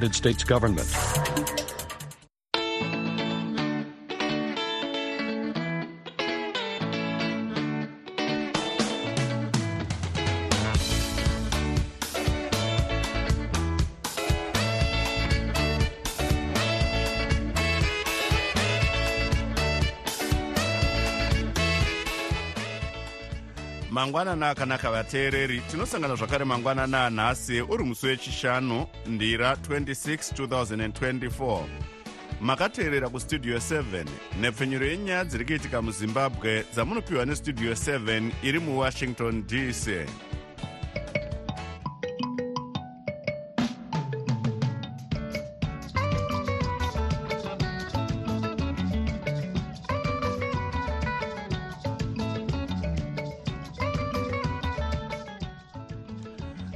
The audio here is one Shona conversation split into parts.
United States government. Mangwanana akanaka vateereri. Tinosangana zvakare mangwanana anhasi uri musi wechishanu ndira 26 2024 makateerera kustudio 7 nhepfenyuro yenyaya dziri kuitika muzimbabwe dzamunopiwa nestudio 7 iri muwashington dc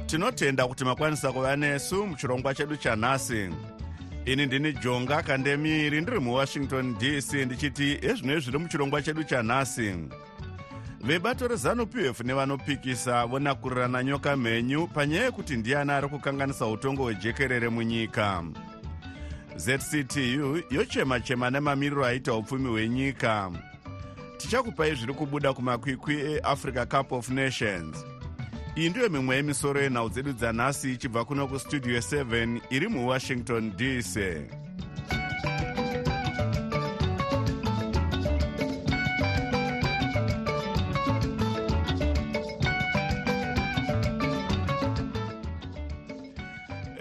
tinotenda kuti makwanisa kuva nesu muchirongwa chedu chanhasi. Ini ndini jonga kandemiri ndiri muwashington dc ndichiti ezvino zviri muchirongwa chedu chanhasi. Vebato rezanup f nevanopikisa vonakurirana nyoka mhenyu panyaya yekuti ndiani ari kukanganisa utongo hwejekerere munyika. Zctu yochema-chema nemamiriro aita upfumi hwenyika. Tichakupai zviri kubuda kumakwikwi eafrica cup of nations iyi ndiyo mimwe yemisoro yenhau dzedu dzanhasi ichibva kuno kustudio 7 iri muwashington dc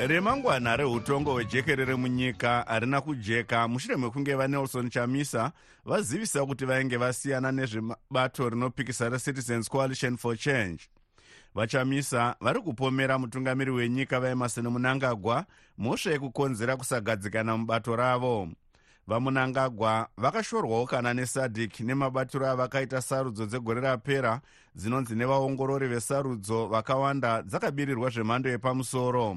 remangwana reutongo hwejekerere munyika harina kujeka. Mushure mekunge vanelson chamisa vazivisa kuti vainge vasiyana nezvebato rinopikisa recitizens coalition for change vachamisa vari kupomera mutungamiri wenyika vaemarson munangagwa mhosva yekukonzera kusagadzikana mubato ravo. Vamunangagwa vakashorwawo kana nesadhik nemabatiro avakaita sarudzo dzegore rapera dzinonzi nevaongorori vesarudzo vakawanda dzakabirirwa zvemhando yepamusoro.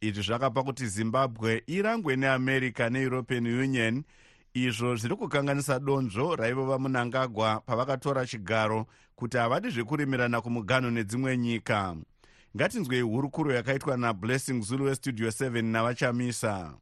Izvi zvakapa kuti zimbabwe irangwe neamerica neeuropean union izvo zviri kukanganisa donzvo raivo vamunangagwa pavakatora chigaro kuti havadi zvekurimirana kumuganho nedzimwe nyika. Ngatinzwei hurukuro yakaitwa nablessing zulu westudio 7 navachamisa.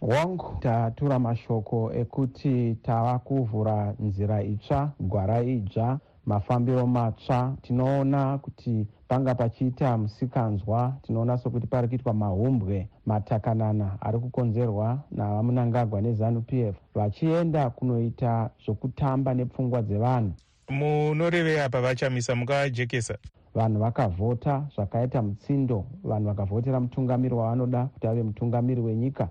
Wangu tatura mashoko ekuti tava kuvhura nzira itsva gwara idzva mafambiro matsva. Tinoona kuti panga pachiita musikanzwa tinoona sokuti pari kuitwa mahumbwe matakanana ari kukonzerwa navamunangagwa nezanup f vachienda kunoita zvokutamba nepfungwa dzevanhu munorevei apa vachamisa mungavajekesa vanhu vakavhota zvakaita mutsindo. Vanhu vakavhotera mutungamiri wavanoda kuti ave mutungamiri wenyika.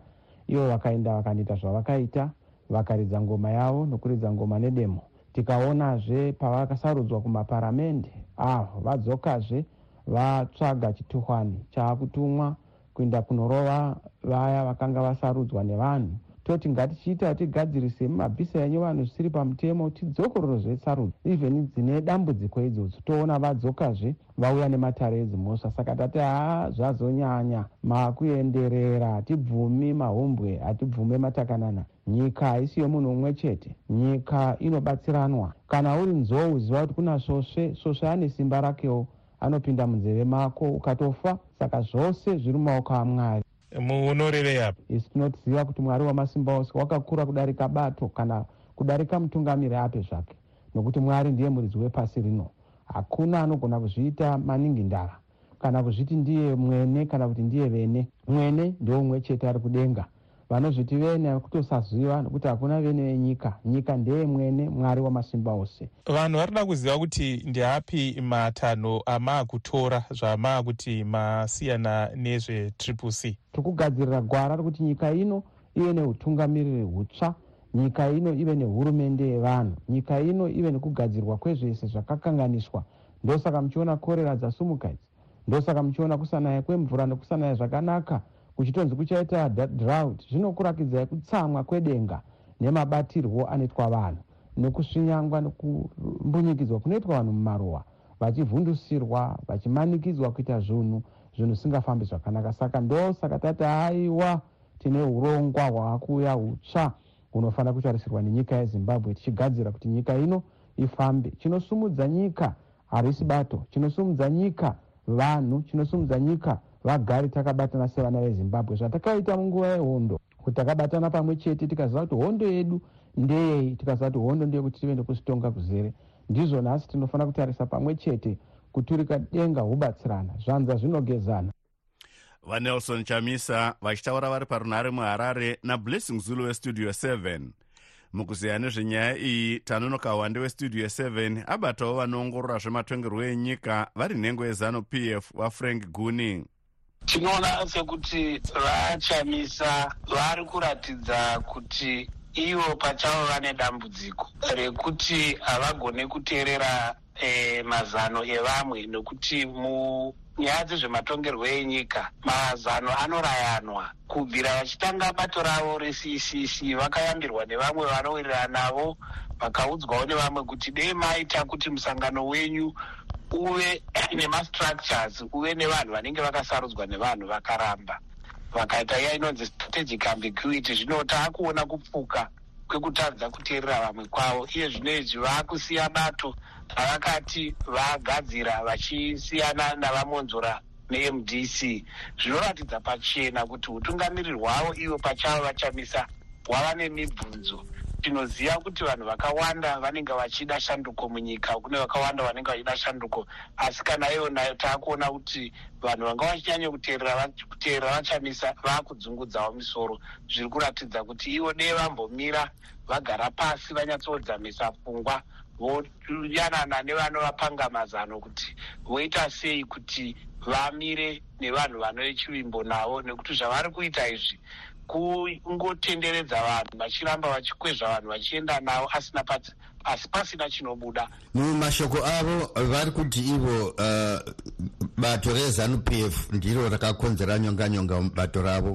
Ivo vakaenda vakandoita zvavakaita vakaridza ngoma yavo nokuridza ngoma nedemo. Tikaonazve pavakasarudzwa kumaparamende avo vadzokazve vatsvaga chituhwani chaakutumwa kuenda kunorova vaya vakanga vasarudzwa nevanhu toti ngatichiita tigadzirise mumabhisa enyu vanhu zvisiri pamutemo tidzokororozve sarudzo. Even dzine dambudziko idzodzo toona vadzokazve vauya nematare edzimhosva. Saka tati haa zvazonyanya. Makuenderera hatibvumi mahombwe hatibvume matakanana. Nyika haisi yomunhu umwe chete. Nyika inobatsiranwa. Kana uri nzou ziva kuti kuna svosve svosve ane simba rakewo. Anopinda munzeve mako ukatofa. Saka zvose zviri mumaoko amwari munorevei apa? Isi tinotiziva kuti mwari wamasimba ose wakakura kudarika bato kana kudarika mutungamiri ape zvake. Nokuti mwari ndiye muridzi wepasi rino. Hakuna anogona kuzviita maningi ndara. Kana kuzviti ndiye mwene kana kuti ndiye vene. Mwene ndeumwe chete ari kudenga vanozviti vene kutosaziva nokuti hakuna vene venyika. Nyika ndeye mwene mwari wamasimba ose. Vanhu vari kuda kuziva kuti ndeapi matanho amaakutora zvamaakuti masiyana nezvetriple c? Tiri kugadzirira gwara rekuti nyika ino ive neutungamiriri hutsva nyika ino ive nehurumende yevanhu nyika ino ive nekugadzirwa kwezvese zvakakanganiswa. Ndosaka muchiona korera dzasumuka idzi. Ndosaka muchiona kusanaya kwemvura nekusanaya zvakanaka kuchitonzi kuchaita drought zvinokurakidzai kutsamwa kwedenga nemabatirwo anoitwa vanhu nekusvinyangwa nekumbunyikidzwa kunoitwa vanhu mumaruwa vachivhundusirwa vachimanikidzwa kuita zvinhu zvinhu zvisingafambi zvakanaka. Saka ndosaka tati aiwa tine urongwa hwaakuuya hutsva hunofanira kutarisirwa nenyika yezimbabwe tichigadzira kuti nyika ino ifambe. Chinosumudza nyika harisi bato. Chinosumudza nyika vanhu. Chinosumudza nyika vagare takabatana sevana vezimbabwe. Zvatakaita munguva yehondo kuti takabatana pamwe chete tikaziva kuti hondo yedu ndeyei tikaziva kuti hondo ndeyekuti tive nekuzitonga kuzere. Ndizvo nhasi tinofanira kutarisa pamwe chete kuturika denga hubatsirana zvanza zvinogezana. Vanelson chamisa vachitaura vari parunhare muharare nablessing zulu westudio 7 mukuziya nezvenyaya iyi tanonoka wande westudio 7 abatawo vanoongorora zvematongerwo enyika vari nhengo yezanup f wafrank guni tinoona sekuti vachamisa vari kuratidza kuti ivo pachavo vane dambudziko rekuti havagone kuteerera e, mazano evamwe nekuti munyaya dzezvematongerwo enyika mazano anorayanwa. Kubvira vachitanga bato ravo reccc vakayambirwa nevamwe vanowirirana navo vakaudzwawo nevamwe kuti dei maita kuti musangano wenyu uve nemastructures uve nevanhu vanenge vakasarudzwa nevanhu vakaramba. Vakaita iya inonzi strategic ambiguity zvino taakuona kupfuka kwekutadza kuteerera vamwe kwavo. Iye zvino izvi vaakusiya bato ravakati vagadzira vachisiyana navamonzora nemdc zvinoratidza pachena kuti utungamiriri hwavo ivo pachavo vachamisa hwava nemibvunzo tinoziva kuti vanhu vakawanda vanenge vachida shanduko munyika. Kune vakawanda vanenge vachida shanduko. Asi kana iyona taakuona kuti vanhu vanga vachinyanya kuteerera vachamisa vaakudzungudzawo misoro. Zviri kuratidza kuti ivo dee vambomira vagara pasi vanyatsodzamisa pfungwa voyanana nevanovapanga mazano kuti voita sei kuti vamire nevanhu vanoechivimbo navo. Nekuti zvavari kuita izvi kungotenderedza vanhu vachiramba vachikwezva vanhu vachienda navo asina pati asi pasina chinobuda. Mumashoko avo vari kuti ivo uh, bato rezanup f ndiro rakakonzera nyonganyonga mubato ravo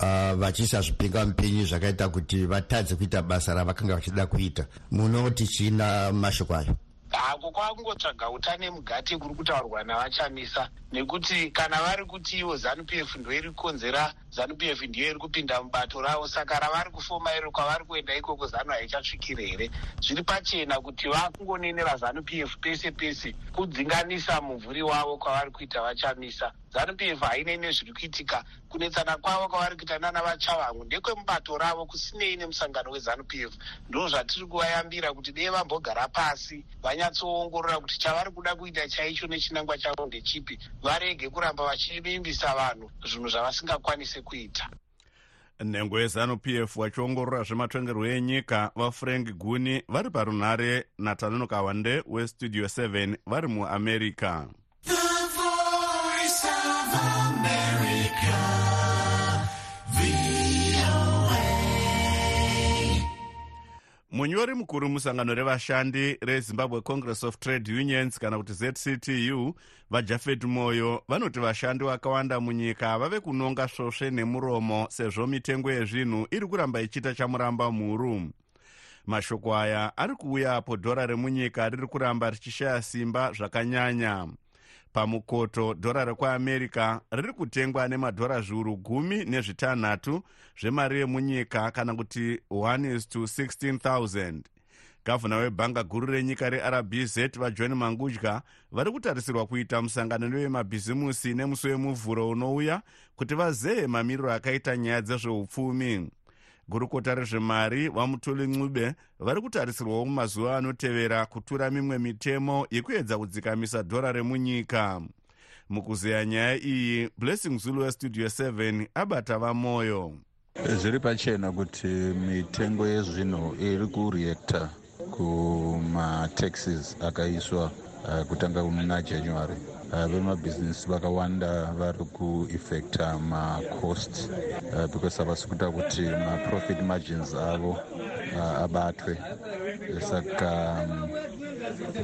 uh, vachiisa zvipinga mupinyi zvakaita kuti vatadze kuita basa ravakanga vachida kuita. Munoti china mashoko ayo hako kwakungotsvaga utane mugati kuri kutaurwa navachamisa. Nekuti kana vari kuti ivo zanup f ndoiri kukonzera zanup f ndiyo iri kupinda mubato ravo saka ravari kufoma iro kwavari kuenda ikoko zanu haichasvikiri here? Zviri pachena kuti vakungonenera zanup f pese pese kudzinganisa mumvuri wavo kwavari kuita vachamisa zanup f haine nezviri kuitika. Kunetsana kwavo kwavari kuita nana vachavangu ndekwemubato ravo kusinei nemusangano wezanup f ndo zvatiri kuvayambira kuti dee vambogara pasi. Vanyatsoongorora kuti chavari kuda kuita chaicho nechinangwa chavo ndechipi. Varege kuramba vachivimbisa vanhu zvinhu zvavasingakwanisi kuita. Nhengo yezanup f vachiongorora zvematongerwo enyika vafrank guni vari parunhare natanonoka wande westudio 7 vari muamerica munyori mukuru musangano revashandi rezimbabwe congress of trade unions kana kuti zctu vajafet moyo vanoti vashandi vakawanda munyika vave kunonga svosve nemuromo sezvo mitengo yezvinhu iri kuramba ichiita chamuramba mhuru. Mashoko aya ari kuuya apo dhora remunyika riri kuramba richishaya simba zvakanyanya pamukoto dhora rekuamerica riri kutengwa nemadhora zviuru gumi nezvitanhatu zvemari yemunyika kana kuti 1 is to 16000 gavhuna webhanga guru renyika rerbz vajohn mangudya vari kutarisirwa kuita musangano nevemabhizimusi nemusi wemuvhuro unouya kuti vazehe mamiriro akaita nyaya dzezveupfumi gurukota rezvemari vamutuli ncube vari kutarisirwawo mumazuva anotevera kutura mimwe mitemo yekuedza kudzikamisa dhora remunyika. Mukuzeya nyaya iyi blessing zulu westudio 7 abata vamwoyo zviri pachena kuti mitengo yezvinhu iri kureacta kumataxes akaiswa uh, kutanga muna january uh, vemabhizinesi vakawanda vari kueffecta macost uh, because havasi kuita kuti maprofit margins avo uh, abatwe. Saka um,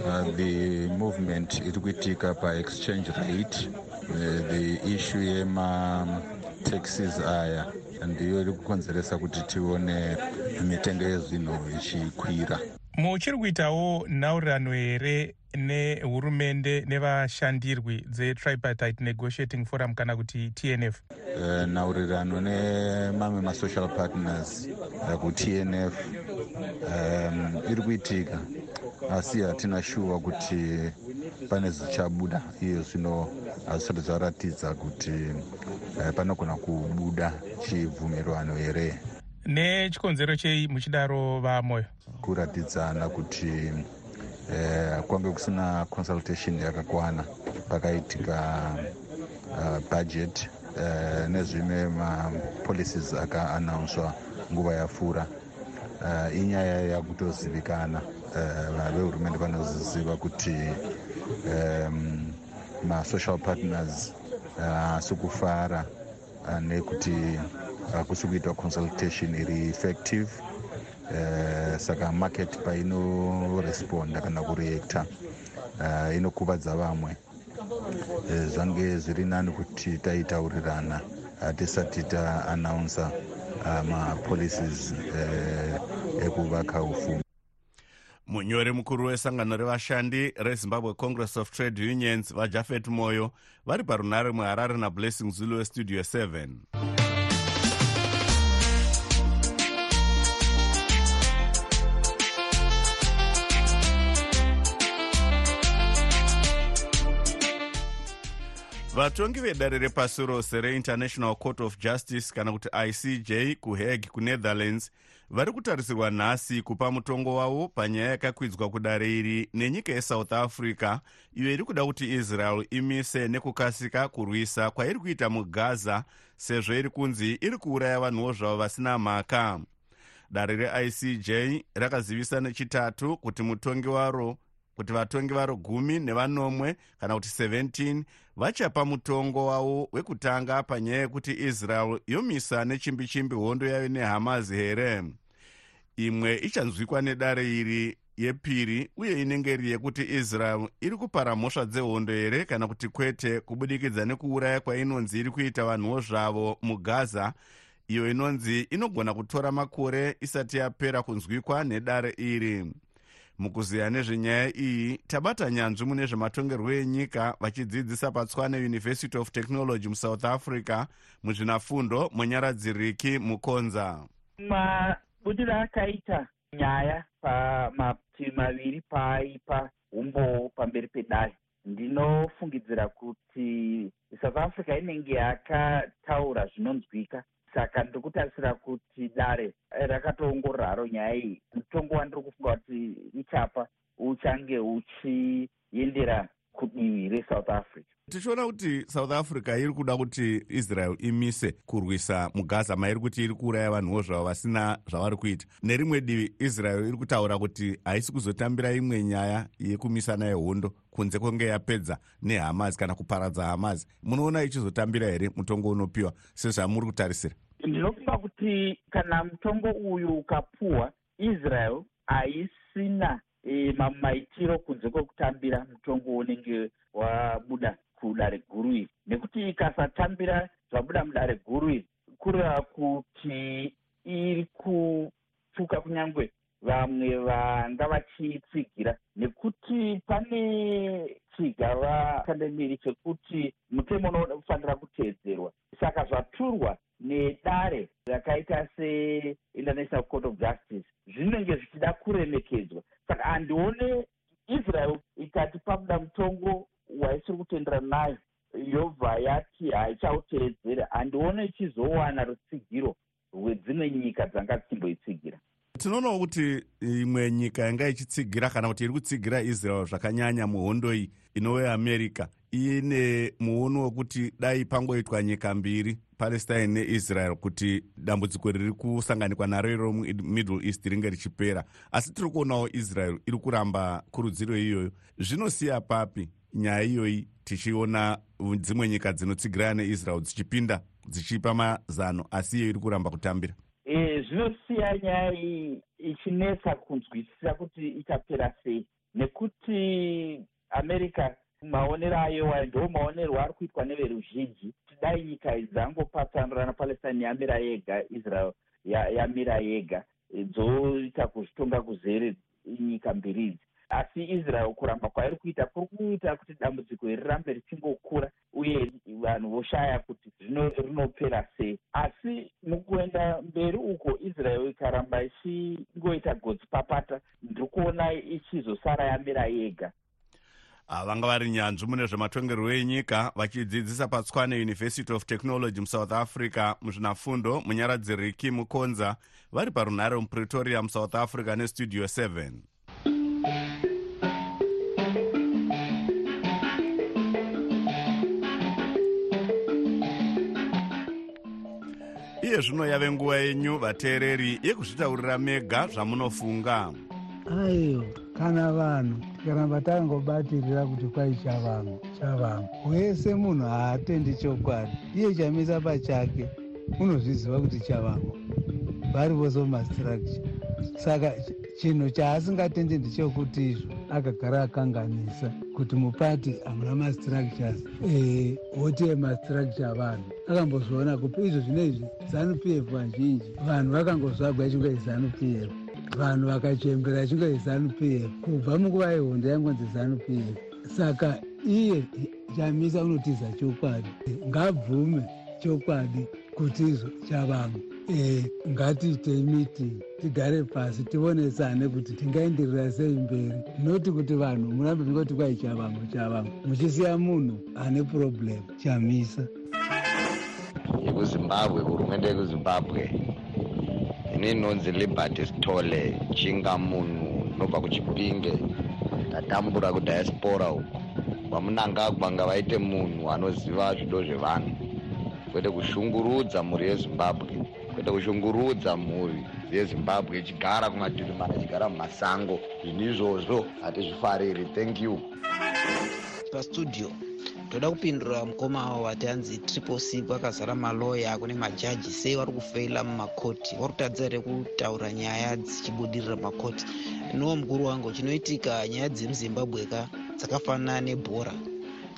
uh, the movement iri kuitika paexchange rate uh, the issue yemataxes aya ndiyo iri kukonzeresa kuti tione mitengo yezvinhu ichikwira muchiri kuitawo nhaurirano here nehurumende nevashandirwi dzetripartite negotiating forum kana kuti tnf uh, nhaurirano nemamwe masocial partners uh, kutnf um, iri kuitika asi hatina shuwa kuti pane zvichabuda iye zvino hazvisati zvaratidza kuti uh, panogona kubuda chibvumirwano here nechikonzero chei muchidaro vamoyo? Kuratidzana kuti uh, kwange kusina consultation yakakwana pakaitika uh, budget uh, nezvimwe mapolicies akaanaunswa nguva yapfuura uh, inyaya yakutozivikana uh, vehurumende vanoziziva kuti um, masocial partners haasi uh, kufara uh, nekuti hakusi uh, kuitwa consultation iri effective uh, saka market painoresponda kana kureacta uh, inokuvadza vamwe. Uh, zvange zviri nani kuti taitaurirana hatisati taanaunsa uh, mapolicies uh, ekuvaka ufumi munyori mukuru wesangano revashandi rezimbabwe congress of trade unions vajafet moyo vari parunare muharare nablessing zulu westudio 7 vatongi vedare repasi rose reinternational court of justice kana kuti icj kuhague kunetherlands vari kutarisirwa nhasi kupa mutongo wavo panyaya yakakwidzwa kudare iri nenyika yesouth africa iyo iri kuda kuti israel imise nekukasika kurwisa kwairi kuita mugaza sezvo iri kunzi iri kuuraya vanhuwo zvavo vasina mhaka. Dare reicj rakazivisa nechitatu kuti mutongi waro kuti vatongi varo gumi nevanomwe kana kuti 17 vachapa mutongo wavo wekutanga panyaya yekuti israel yomisa nechimbi chimbi hondo yayo nehamazi here. Imwe ichanzwikwa nedare iri yepiri uye inenge iri yekuti israel iri kupara mhosva dzehondo here kana kuti kwete kubudikidza nekuuraya kwainonzi iri kuita vanhuwo zvavo mugaza. Iyo inonzi inogona kutora makore isati yapera kunzwikwa nedare iri mukuziya nezvenyaya iyi tabata nyanzvi mune zvematongerwo enyika vachidzidzisa patswane university of technology musouth africa muzvinafundo munyaradziriki mukonza. Mabudiro akaita nyaya pamativi maviri paaipa umbowo pamberi pedare. Ndinofungidzira kuti south africa inenge yakataura zvinonzwika saka ndiri kutarisira kuti dare rakatoongorora haro nyaya iyi. Mutongo wandiri kufunga kuti ichapa uchange uchiendera kudivi resouth africa tichiona kuti south africa iri kuda kuti israel imise kurwisa mugaza mairi kuti iri kuuraya vanhuwo zvavo vasina zvavari kuita. Nerimwe divi israel iri kutaura kuti haisi kuzotambira imwe nyaya yekumisana yehondo kunze kwenge yapedza nehamazi kana kuparadza hamazi munoona ichizotambira here mutongo unopiwa sezvamuri kutarisira? Ndinofunga kuti kana mutongo uyu ukapuhwa israel haisina e, mamwe maitiro kunze kwekutambira mutongo unenge wabuda kudare guru iri nekuti ikasatambira zvabuda mudare guru iri kureva kuti iri kutuka kunyange vamwe vanga vachitsigira nekuti pane chigava kandemiri chekuti mutemo unofanira kuteedzerwa. Saka zvaturwa nedare rakaita seinternational court of justice zvinenge zvichida kuremekedzwa. Saka handione israel ikati pakuda mutongo waisiri kutenderana nayo. Yobva yati haichauteedzere handione ichizowana rutsigiro rwedzimwe nyika dzanga dzichimboitsigira tinoonawo kuti imwe nyika yanga ichitsigira kana kuti iri kutsigira israel zvakanyanya muhondo iyi inove america. Ine muono wekuti dai pangoitwa nyika mbiri palestine neisrael kuti dambudziko riri kusanganikwa naro iro middle east ringe richipera. Asi tiri kuonawo israel iri kuramba kurudziro iyoyo. Zvinosiya papi nyaya iyoyi tichiona dzimwe nyika dzinotsigirana neisrael dzichipinda dzichipa mazano asi iyo iri kuramba kutambira. E, zvinosiya nyaya iyi ichinetsa kunzwisisa kuti ichapera sei. Nekuti america maonero ayo ndo maonero ari kuitwa neveruzhinji. Tidai nyika dzangopatsanurana palestine yamira yega israel yamira yega dzoita kuzvitonga kuzere nyika mbiri idzi asi israel kuramba kwairi kuita kuri kuita kuti dambudziko iri rirambe richingokura uye vanhu voshaya kuti rinopera sei. Asi mukuenda mberi uko israel ikaramba ichingoita godzi papata ndiri kuona ichizosara yamira yega. Vanga vari nyanzvi mune zvematongerwo enyika vachidzidzisa patswane university of technology musouth africa muzvinafundo munyaradziriki mukonza vari parunhare mupretoria musouth africa nestudio 7 iye zvino yave nguva yenyu vateereri yekuzvitaurira mega zvamunofunga. Aiyo kana vanhu tikaramba tangobatirira kuti kwai chavamwe chavamwe. Wese munhu haatendi chokwadi. Iye chamisa pachake unozviziva kuti chavamwe. Vari vose mumastructure saka chinhu chaasingatendi ndechekuti akagara akanganisa kuti mupati hamuna mastructures. Woti emastructure avanhu akambozviona kupi izvo zvinoizvi zanup f vazhinji vanhu vakangozvagwa ichingo izanup f. Vanhu vakachembera ichingo izanup f. Kubva munguva yehondo yangonzi zanup f. Saka iye chamisa unotiza chokwadi ngabvume chokwadi kuti izvo chavamwe e, ngatiitei meeting tigare pasi tionesane kuti tingaenderera sei mberi. Noti kuti vanhu murambe mingoti kwai chavamwe chavamwe muchisiya munhu ane problem chamisa. Yekuzimbabwe hurumende yekuzimbabwe ini inonzi liberty stole chinga munhu nobva kuchipinge ndatambura kudiaspora uku. Vamunangagwa nga vaite munhu anoziva zvido zvevanhu. Kwete kushungurudza mhuri yezimbabwe kwete kushungurudza mhuri yezimbabwe ichigara kumativi mana ichigara mumasango. Zvinhu izvozvo hatizvifariri. Thank you. Pastudio toda kupindura mukoma wati anzi triple c kwakazara maloya kune majaji sei vari kufeila mumakoti. Vari kutadza here kutaura nyaya dzichibudirira mumakoti? Inowo mukuru wangu chinoitika nyaya dzemuzimbabwe ka dzakafanana nebhora.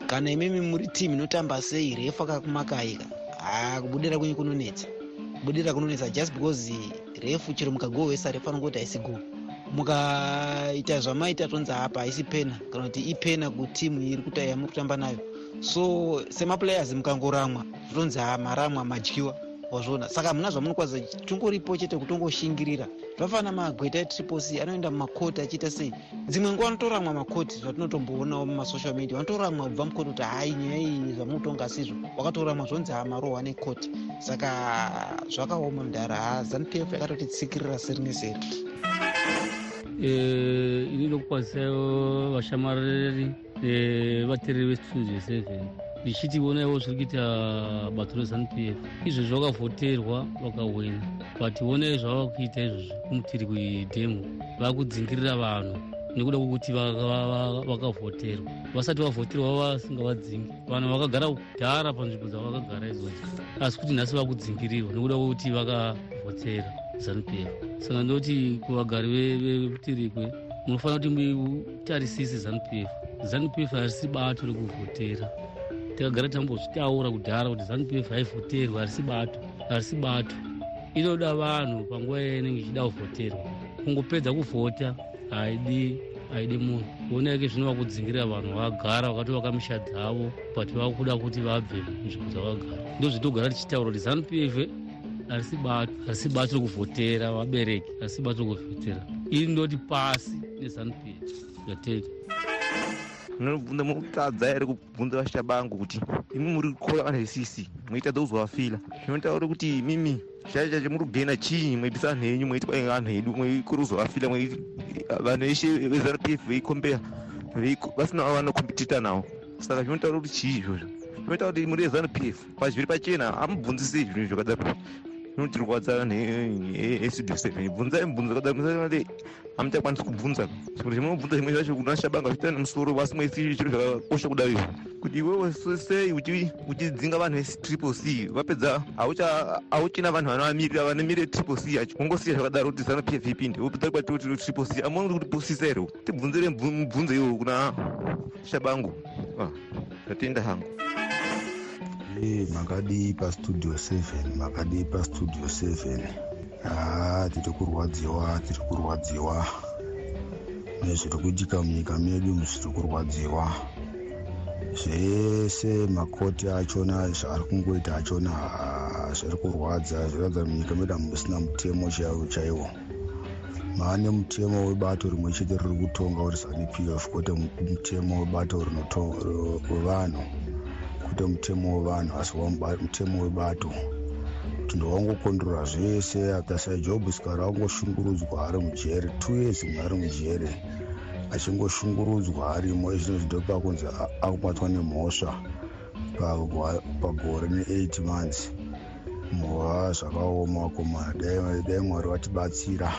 Kana imimi muri timu inotamba sei refu akakumakaika haa kubudira kwenyu kunonetsa kubudira kunonetsa just because refu chero mukagohwesa refu anongoti haisi go mukaita zvamaita tonzi apa haisi pena kana kuti ipena kutimu iri kutayamuri kutamba nayo. So semaplayers mukangoramwa zvotonzi ha maramwa madyiwa wazviona saka muna zvamunokwanisa tongoripo chete kutongoshingirira. Zvafanana magweta etriple c anoenda mumakoti achiita sei? Dzimwe nguva anotoramwa makoti zvatinotomboonawo mumasocial media. Vanotoramwa kubva mukoti kuti hai nyaya iyi zvamunotonga sizvo wakatoramwa zvonzi hamarohwa nekoti. Saka zvakaoma mudhara ha zanupf yakatotitsikirira seri neseri. Ini ndokukwanisawo vashamariri vateereri vestudio seven ndichiti onaiwo zviri kuita bato rezanup f. Izvozvo vakavhoterwa vakawina but onai zvava kuita izvozvo kumutiri kuidhemu vakudzingirira vanhu nekuda kwokuti vakavhoterwa. Vasati vavhoterwa vasingavadzingi. Vanhu vakagara kudhara panzvimbo dzavakagara idzodzo asi kuti nhasi vakudzingirirwa nekuda kwokuti vakavhotera zanup f. Saka ndoti kuvagari vemutirikwe munofanira kuti mutarisise zanup f zanup f harisi bato rekuvhotera takagara tambozvitaura kudhara kuti zanup f haivhoterwa harisi bato harisi bato inoda vanhu panguva yainenge ichida kuvhoterwa. Kungopedza kuvhota haidi haidi munhu. Kuoneke zvinova kudzingirira vanhu vagara vakatovaka misha dzavo but vakuda kuti vabve munzvimbo dzavagara. Ndo zvitogara tichitaura kuti zanup f harisi bato harisi bato rekuvhotera vabereki harisi bato rekuvhotera iri ndoti pasi nezanup f yateka munotadza here kubvunza vashabangu kuti imi muri kukora vanhu vesisi mweitadza kuzovafila zvinotaura kuti mimi chai chacho muri kugena chii? Mweitisa vanhu henyu mweiti kwai vanhu hedu mweikora kuzovafila vanhu veshe vezanupf veikombeya vasina vanokompitita navo. Saka zvinotaura kuti chii izvozvo? Zvinotaura kuti muri vezanupf pazviri pachena hamubvunzisei zvinhu zvakadaro zvinotirwadza vanhu estudio seven bvunzai mibvunzo kadaro hamuchakwanisi kubvunza. Zvimwe zvemunobvunza zvimwe zvacho kuna shabanga zviita nemusoro asi mweisi chiro zvakakosha kudaro kuti iwewe sei uchidzinga vanhu vetriple c. Vapedza hauchina vanhu vanovamirira vanomire triple c. Yacho kungosiya zvakadaro kuti zano pf ipinde wopedza kwatoti triple c. Amuoni kuti posisa here tibvunzire mibvunzo iwo kuna shabangu zvatenda hangu Hey, makadii pastudio 7 makadii pastudio 7 haa tiri kurwadziwa tiri kurwadziwa nezviri kuitika munyika medu zviri kurwadziwa zvese makoti achona zvaari kungoita achona zviri kurwadza zviratidza munyika medu hamusina mutemo chaiwo chaiwo. Maane mutemo webato rimwe chete riri kutonga uri zanup f kwete mutemo webato wevanhu kwete mutemo wevanhu asi mutemo webato. Kuti ndowangokondorora zvese atasai job sikari wangoshungurudzwa ari mujere two years mwe ari mujere achingoshungurudzwa arimo. Izvino zvidopa kunzi akubatwa nemhosva pagore ne8 months. Mhova zvakaoma vakomana. Dai mwari vatibatsira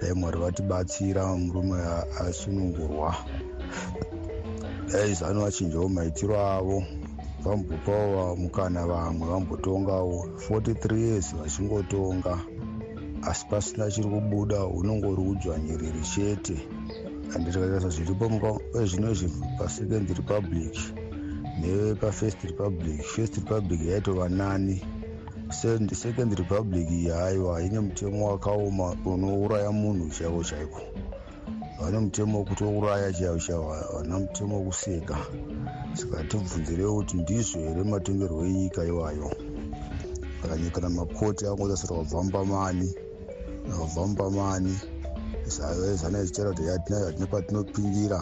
dai mwari vatibatsira murume asunungurwa. Dai zano vachinjawo maitiro avo vambopawo mukana vamwe vambotongawo. 43 years vachingotonga asi pasina chiri kubuda unongori kudzvanyiriri chete anditikatarisa zviripo zvino izvi pasecond republic nepafirst republic. First republic yaitova nani. Second republic iyi haiwa ine mutemo wakaoma unouraya munhu chaivo chaiko vane mutemo wekutouraya chaivo chaivo havana mutemo wekuseka saka tibvunzirei kuti ndizvo here matongerwo enyika iwayo. Saka nyika namakoti angotasira kubvambamani kubvambamani zana zvichara kuti hatina patinopindira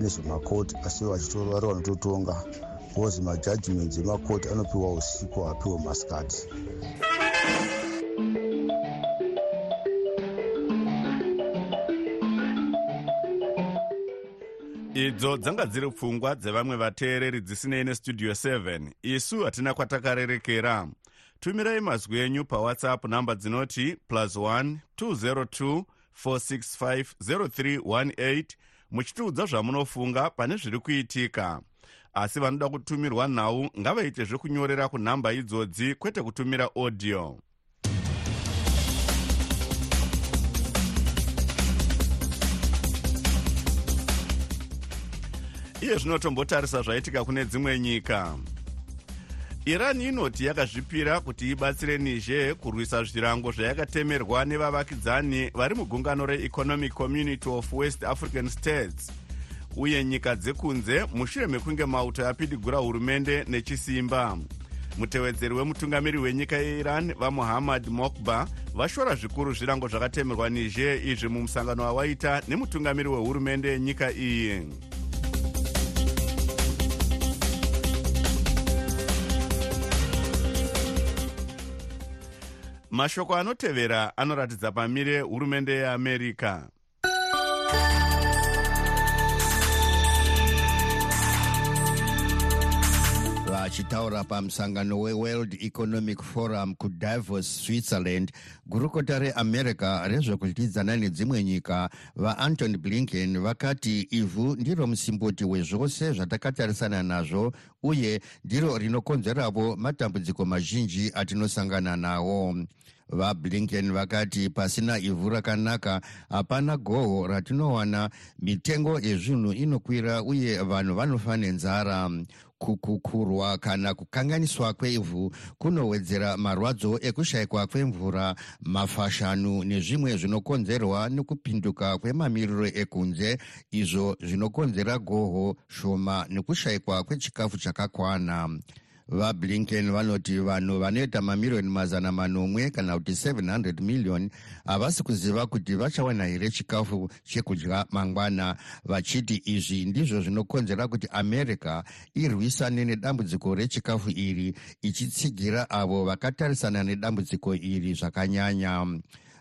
nezvemakoti asi vachitori vanototonga. Bcause majajiments emakoti anopiwa usiku haapiwe masikati idzo dzanga dziri pfungwa dzevamwe vateereri dzisinei nestudio 7 isu hatina kwatakarerekera. Tumirai mazwi enyu pawhatsapp namba dzinoti plus 1 202 465 0318 muchitiudza zvamunofunga pane zviri kuitika. Asi vanoda kutumirwa nhau ngavaite zvekunyorera kunhamba idzodzi kwete kutumira audio iye zvino tombotarisa zvaitika kune dzimwe nyika. Iran inoti yakazvipira kuti ibatsire niger kurwisa zvirango zvayakatemerwa nevavakidzani vari mugungano reeconomic community of west african states. Uye nyika dzekunze mushure mekunge mauto yapidigura hurumende nechisimba. Mutevedzeri wemutungamiri wenyika yeiran vamuhammad mokba vashora zvikuru zvirango zvakatemerwa niger izvi mumusangano wawaita nemutungamiri wehurumende yenyika iyi mashoko anotevera anoratidza pamire hurumende yeamerica vachitaura pamusangano weworld economic forum kudavos switzerland gurukota reamerica rezvekudyidzana nedzimwe nyika vaantony blinken vakati ivhu ndiro musimboti wezvose zvatakatarisana nazvo uye ndiro rinokonzeravo matambudziko mazhinji atinosangana nawo. Vablinken vakati pasina ivhu rakanaka hapana goho ratinowana. Mitengo yezvinhu inokwira uye vanhu vanofa nenzara kukukurwa kana kukanganiswa kwevhu kunowedzera marwadzo ekushayikwa kwemvura mafashanu nezvimwe zvinokonzerwa nekupinduka kwemamiriro ekunze izvo zvinokonzera goho shoma nekushayikwa kwechikafu chakakwana vablinken vanoti vanhu vanoita mamiriyoni mazana manomwe kana kuti 700 miliyoni havasi kuziva kuti vachawana here chikafu chekudya mangwana. Vachiti izvi ndizvo zvinokonzera kuti america irwisane nedambudziko rechikafu iri ichitsigira avo vakatarisana nedambudziko iri zvakanyanya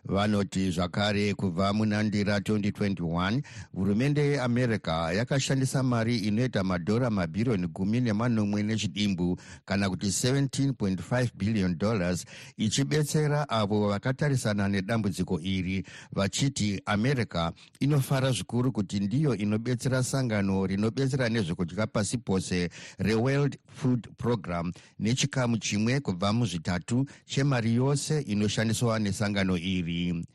vanoti zvakare kubva muna ndira 2021 hurumende yeamerica yakashandisa mari inoita madhora mabhiriyoni gumi nemanomwe nechidimbu kana kuti 17.5 billion dollars ichibetsera avo vakatarisana nedambudziko iri vachiti america inofara zvikuru kuti ndiyo inobetsera sangano rinobetsera nezvekudya pasi pose reworld food program nechikamu chimwe kubva muzvitatu chemari yose inoshandiswa nesangano iri be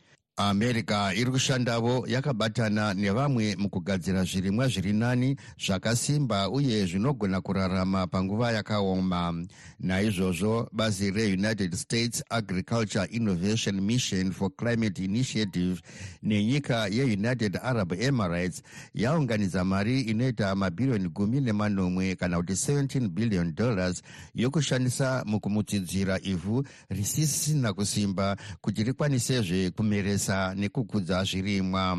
america iri kushandavo yakabatana nevamwe mukugadzira zvirimwa zviri nani zvakasimba uye zvinogona kurarama panguva yakaoma. Naizvozvo bazi reunited states agriculture innovation mission for climate initiative nenyika yeunited arab emirates yaunganidza mari inoita mabhiriyoni gumi nemanomwe kana kuti 17 billion dollars yokushandisa mukumutsidzira ivhu risisina kusimba kuti rikwanisezve kumeresa kuchengetesa nekukudza zvirimwa.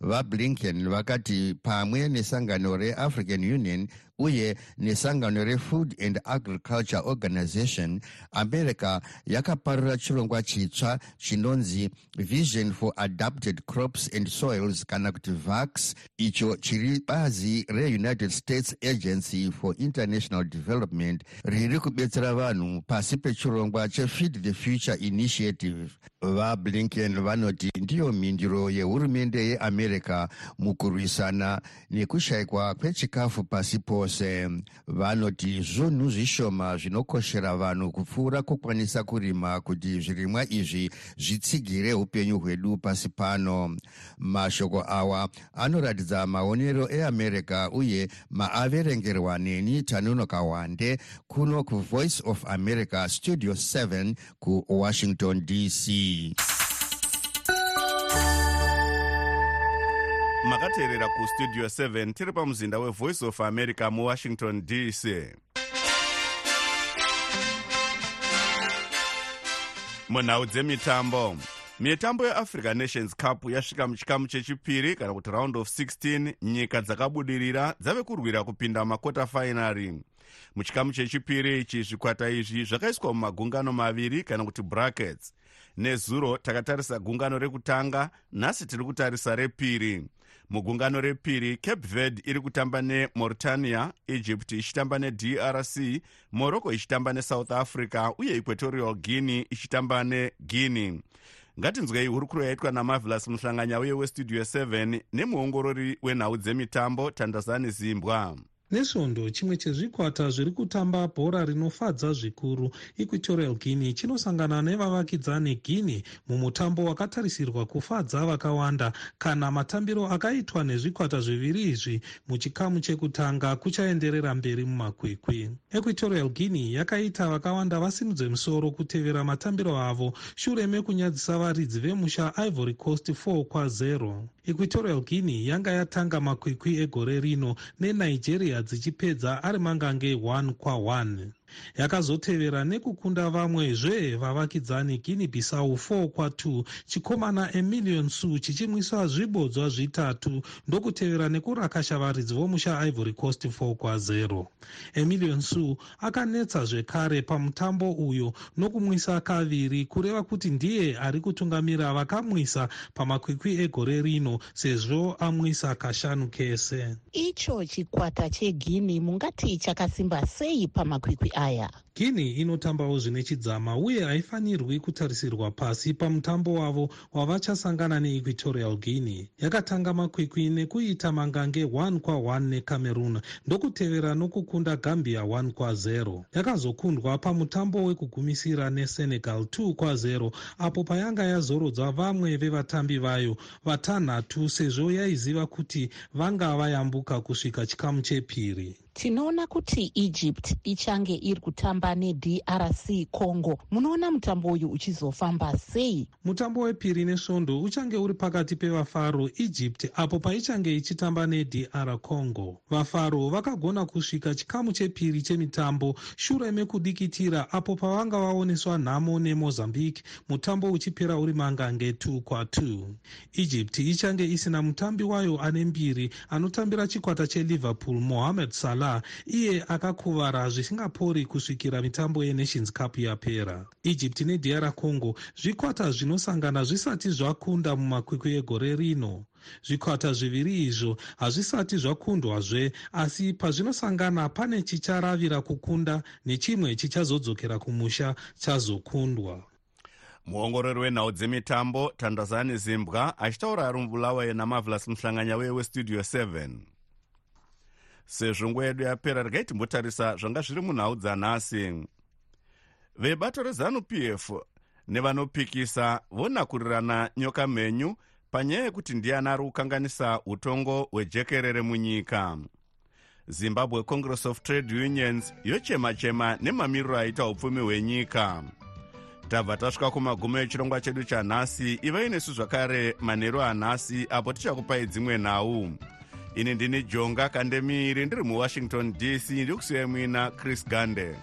Vablinken vakati pamwe nesangano reafrican union uye nesangano refood and agriculture organization america yakaparura chirongwa chitsva chinonzi vision for adapted crops and soils kana kuti vax icho chiri bazi reunited states agency for international development riri kubetsera vanhu pasi pechirongwa chefeed the future initiative. Vablinken vanoti ndiyo mhinduro yehurumende yeamerica mukurwisana nekushayikwa kwechikafu pasi pose vanoti zvunhu zvishoma zvinokoshera vanhu kupfuura kukwanisa kurima kuti zvirimwa izvi zvitsigire upenyu hwedu pasi pano. Mashoko awa anoratidza maonero eamerica uye maaverengerwa neni tanunoka wande kuno kuvoice of america studio 7 kuwashington dc makateerera kustudio 7 tiri pamuzinda wevoice of america muwashington dc munhau dzemitambo. Mitambo yeafrica nations cup yasvika muchikamu chechipiri kana kuti round of 16 nyika dzakabudirira dzave kurwira kupinda makota fainari muchikamu chechipiri ichi zvikwata izvi zvakaiswa mumagungano maviri kana kuti brackets nezuro takatarisa gungano rekutanga nhasi tiri kutarisa repiri. Mugungano repiri cape verde iri kutamba nemauritania egypt ichitamba nedrc morocco ichitamba nesouth africa uye equatorial guinea ichitamba neguinea. Ngatinzwei hurukuro yaitwa namavelas muhlanganya uye westudio 7 nemuongorori wenhau dzemitambo tandazani zimbwa nesvondo chimwe chezvikwata zviri kutamba bhora rinofadza zvikuru. Equatorial guinea chinosangana nevavakidzani guinea mumutambo wakatarisirwa kufadza vakawanda. Kana matambiro akaitwa nezvikwata zviviri izvi muchikamu chekutanga kuchaenderera mberi mumakwikwi. Equatorial guinea yakaita vakawanda vasimudze musoro kutevera matambiro avo. Shure mekunyadzisa varidzi vemusha ivory coast 4 kwa0 equatorial guinea yanga yatanga makwikwi egore rino nenigeria dzichipedza ari mangange 1 kwa1 yakazotevera nekukunda vamwezve vavakidzani guinea bissau 4 kwa2 chikomana emillion su chichimwisa zvibodzwa zvitatu ndokutevera nekurakasha varidzi vomusha ivory coast 4 kwa0 emillion su akanetsa zvekare pamutambo uyo nokumwisa kaviri kureva kuti ndiye ari kutungamira vakamwisa pamakwikwi egore rino sezvo amwisa kashanu kese. Icho chikwata cheguinea mungati chakasimba sei pamakwikwi aya guinea inotambawo zvine chidzama uye haifanirwi kutarisirwa pasi pamutambo wavo wavachasangana neequatorial guinea. Yakatanga makwikwi nekuita mangange 1 kwa1 necameroon ndokutevera nokukunda gambia 1 kwa0 yakazokundwa pamutambo wekugumisira nesenegal 2 kwa0 apo payanga yazorodza vamwe vevatambi vayo vatanhatu sezvo yaiziva kuti vanga vayambuka kusvika chikamu chepiri. Tinoona kuti egypt ichange iri kutamba nedrc congo. Munoona mutambo uyu uchizofamba sei? Mutambo wepiri nesvondo uchange uri pakati pevafaro egypt apo paichange ichitamba nedr congo. Vafaro vakagona kusvika chikamu chepiri chemitambo shure mekudikitira apo pavanga vaoneswa nhamo nemozambique. Mutambo uchipera uri mangange 2 kwa2 egypt ichange isina mutambi wayo ane mbiri anotambira chikwata cheliverpool mohamed salah. Iye akakuvara zvisingapori kusvikira mitambo yenations cup yapera. Egypt nedr congo zvikwata zvinosangana zvisati zvakunda mumakwikwi egore rino. Zvikwata zviviri izvo hazvisati zvakundwazve asi pazvinosangana pane chicharavira kukunda nechimwe chichazodzokera kumusha chazokundwa. Muongorori wenhau dzemitambo tandazani zimbwa achitaura ari mubulawayo namavelas muhlanganya weye westudio 7 sezvo nguva yedu yapera regai timbotarisa zvanga zviri munhau dzanhasi. Vebato rezanup f nevanopikisa vonakurirana nyoka mhenyu panyaya yekuti ndiani ari kukanganisa utongo hwejekerere munyika. Zimbabwe congress of trade unions yochema-chema nemamiriro aita upfumi hwenyika. Tabva tasvika kumagumo echirongwa chedu chanhasi ivai nesu zvakare manheru anhasi apo tichakupai dzimwe nhau ini ndini jonga kandemiri ndiri muwashington dc ndikusiyai muina chris gande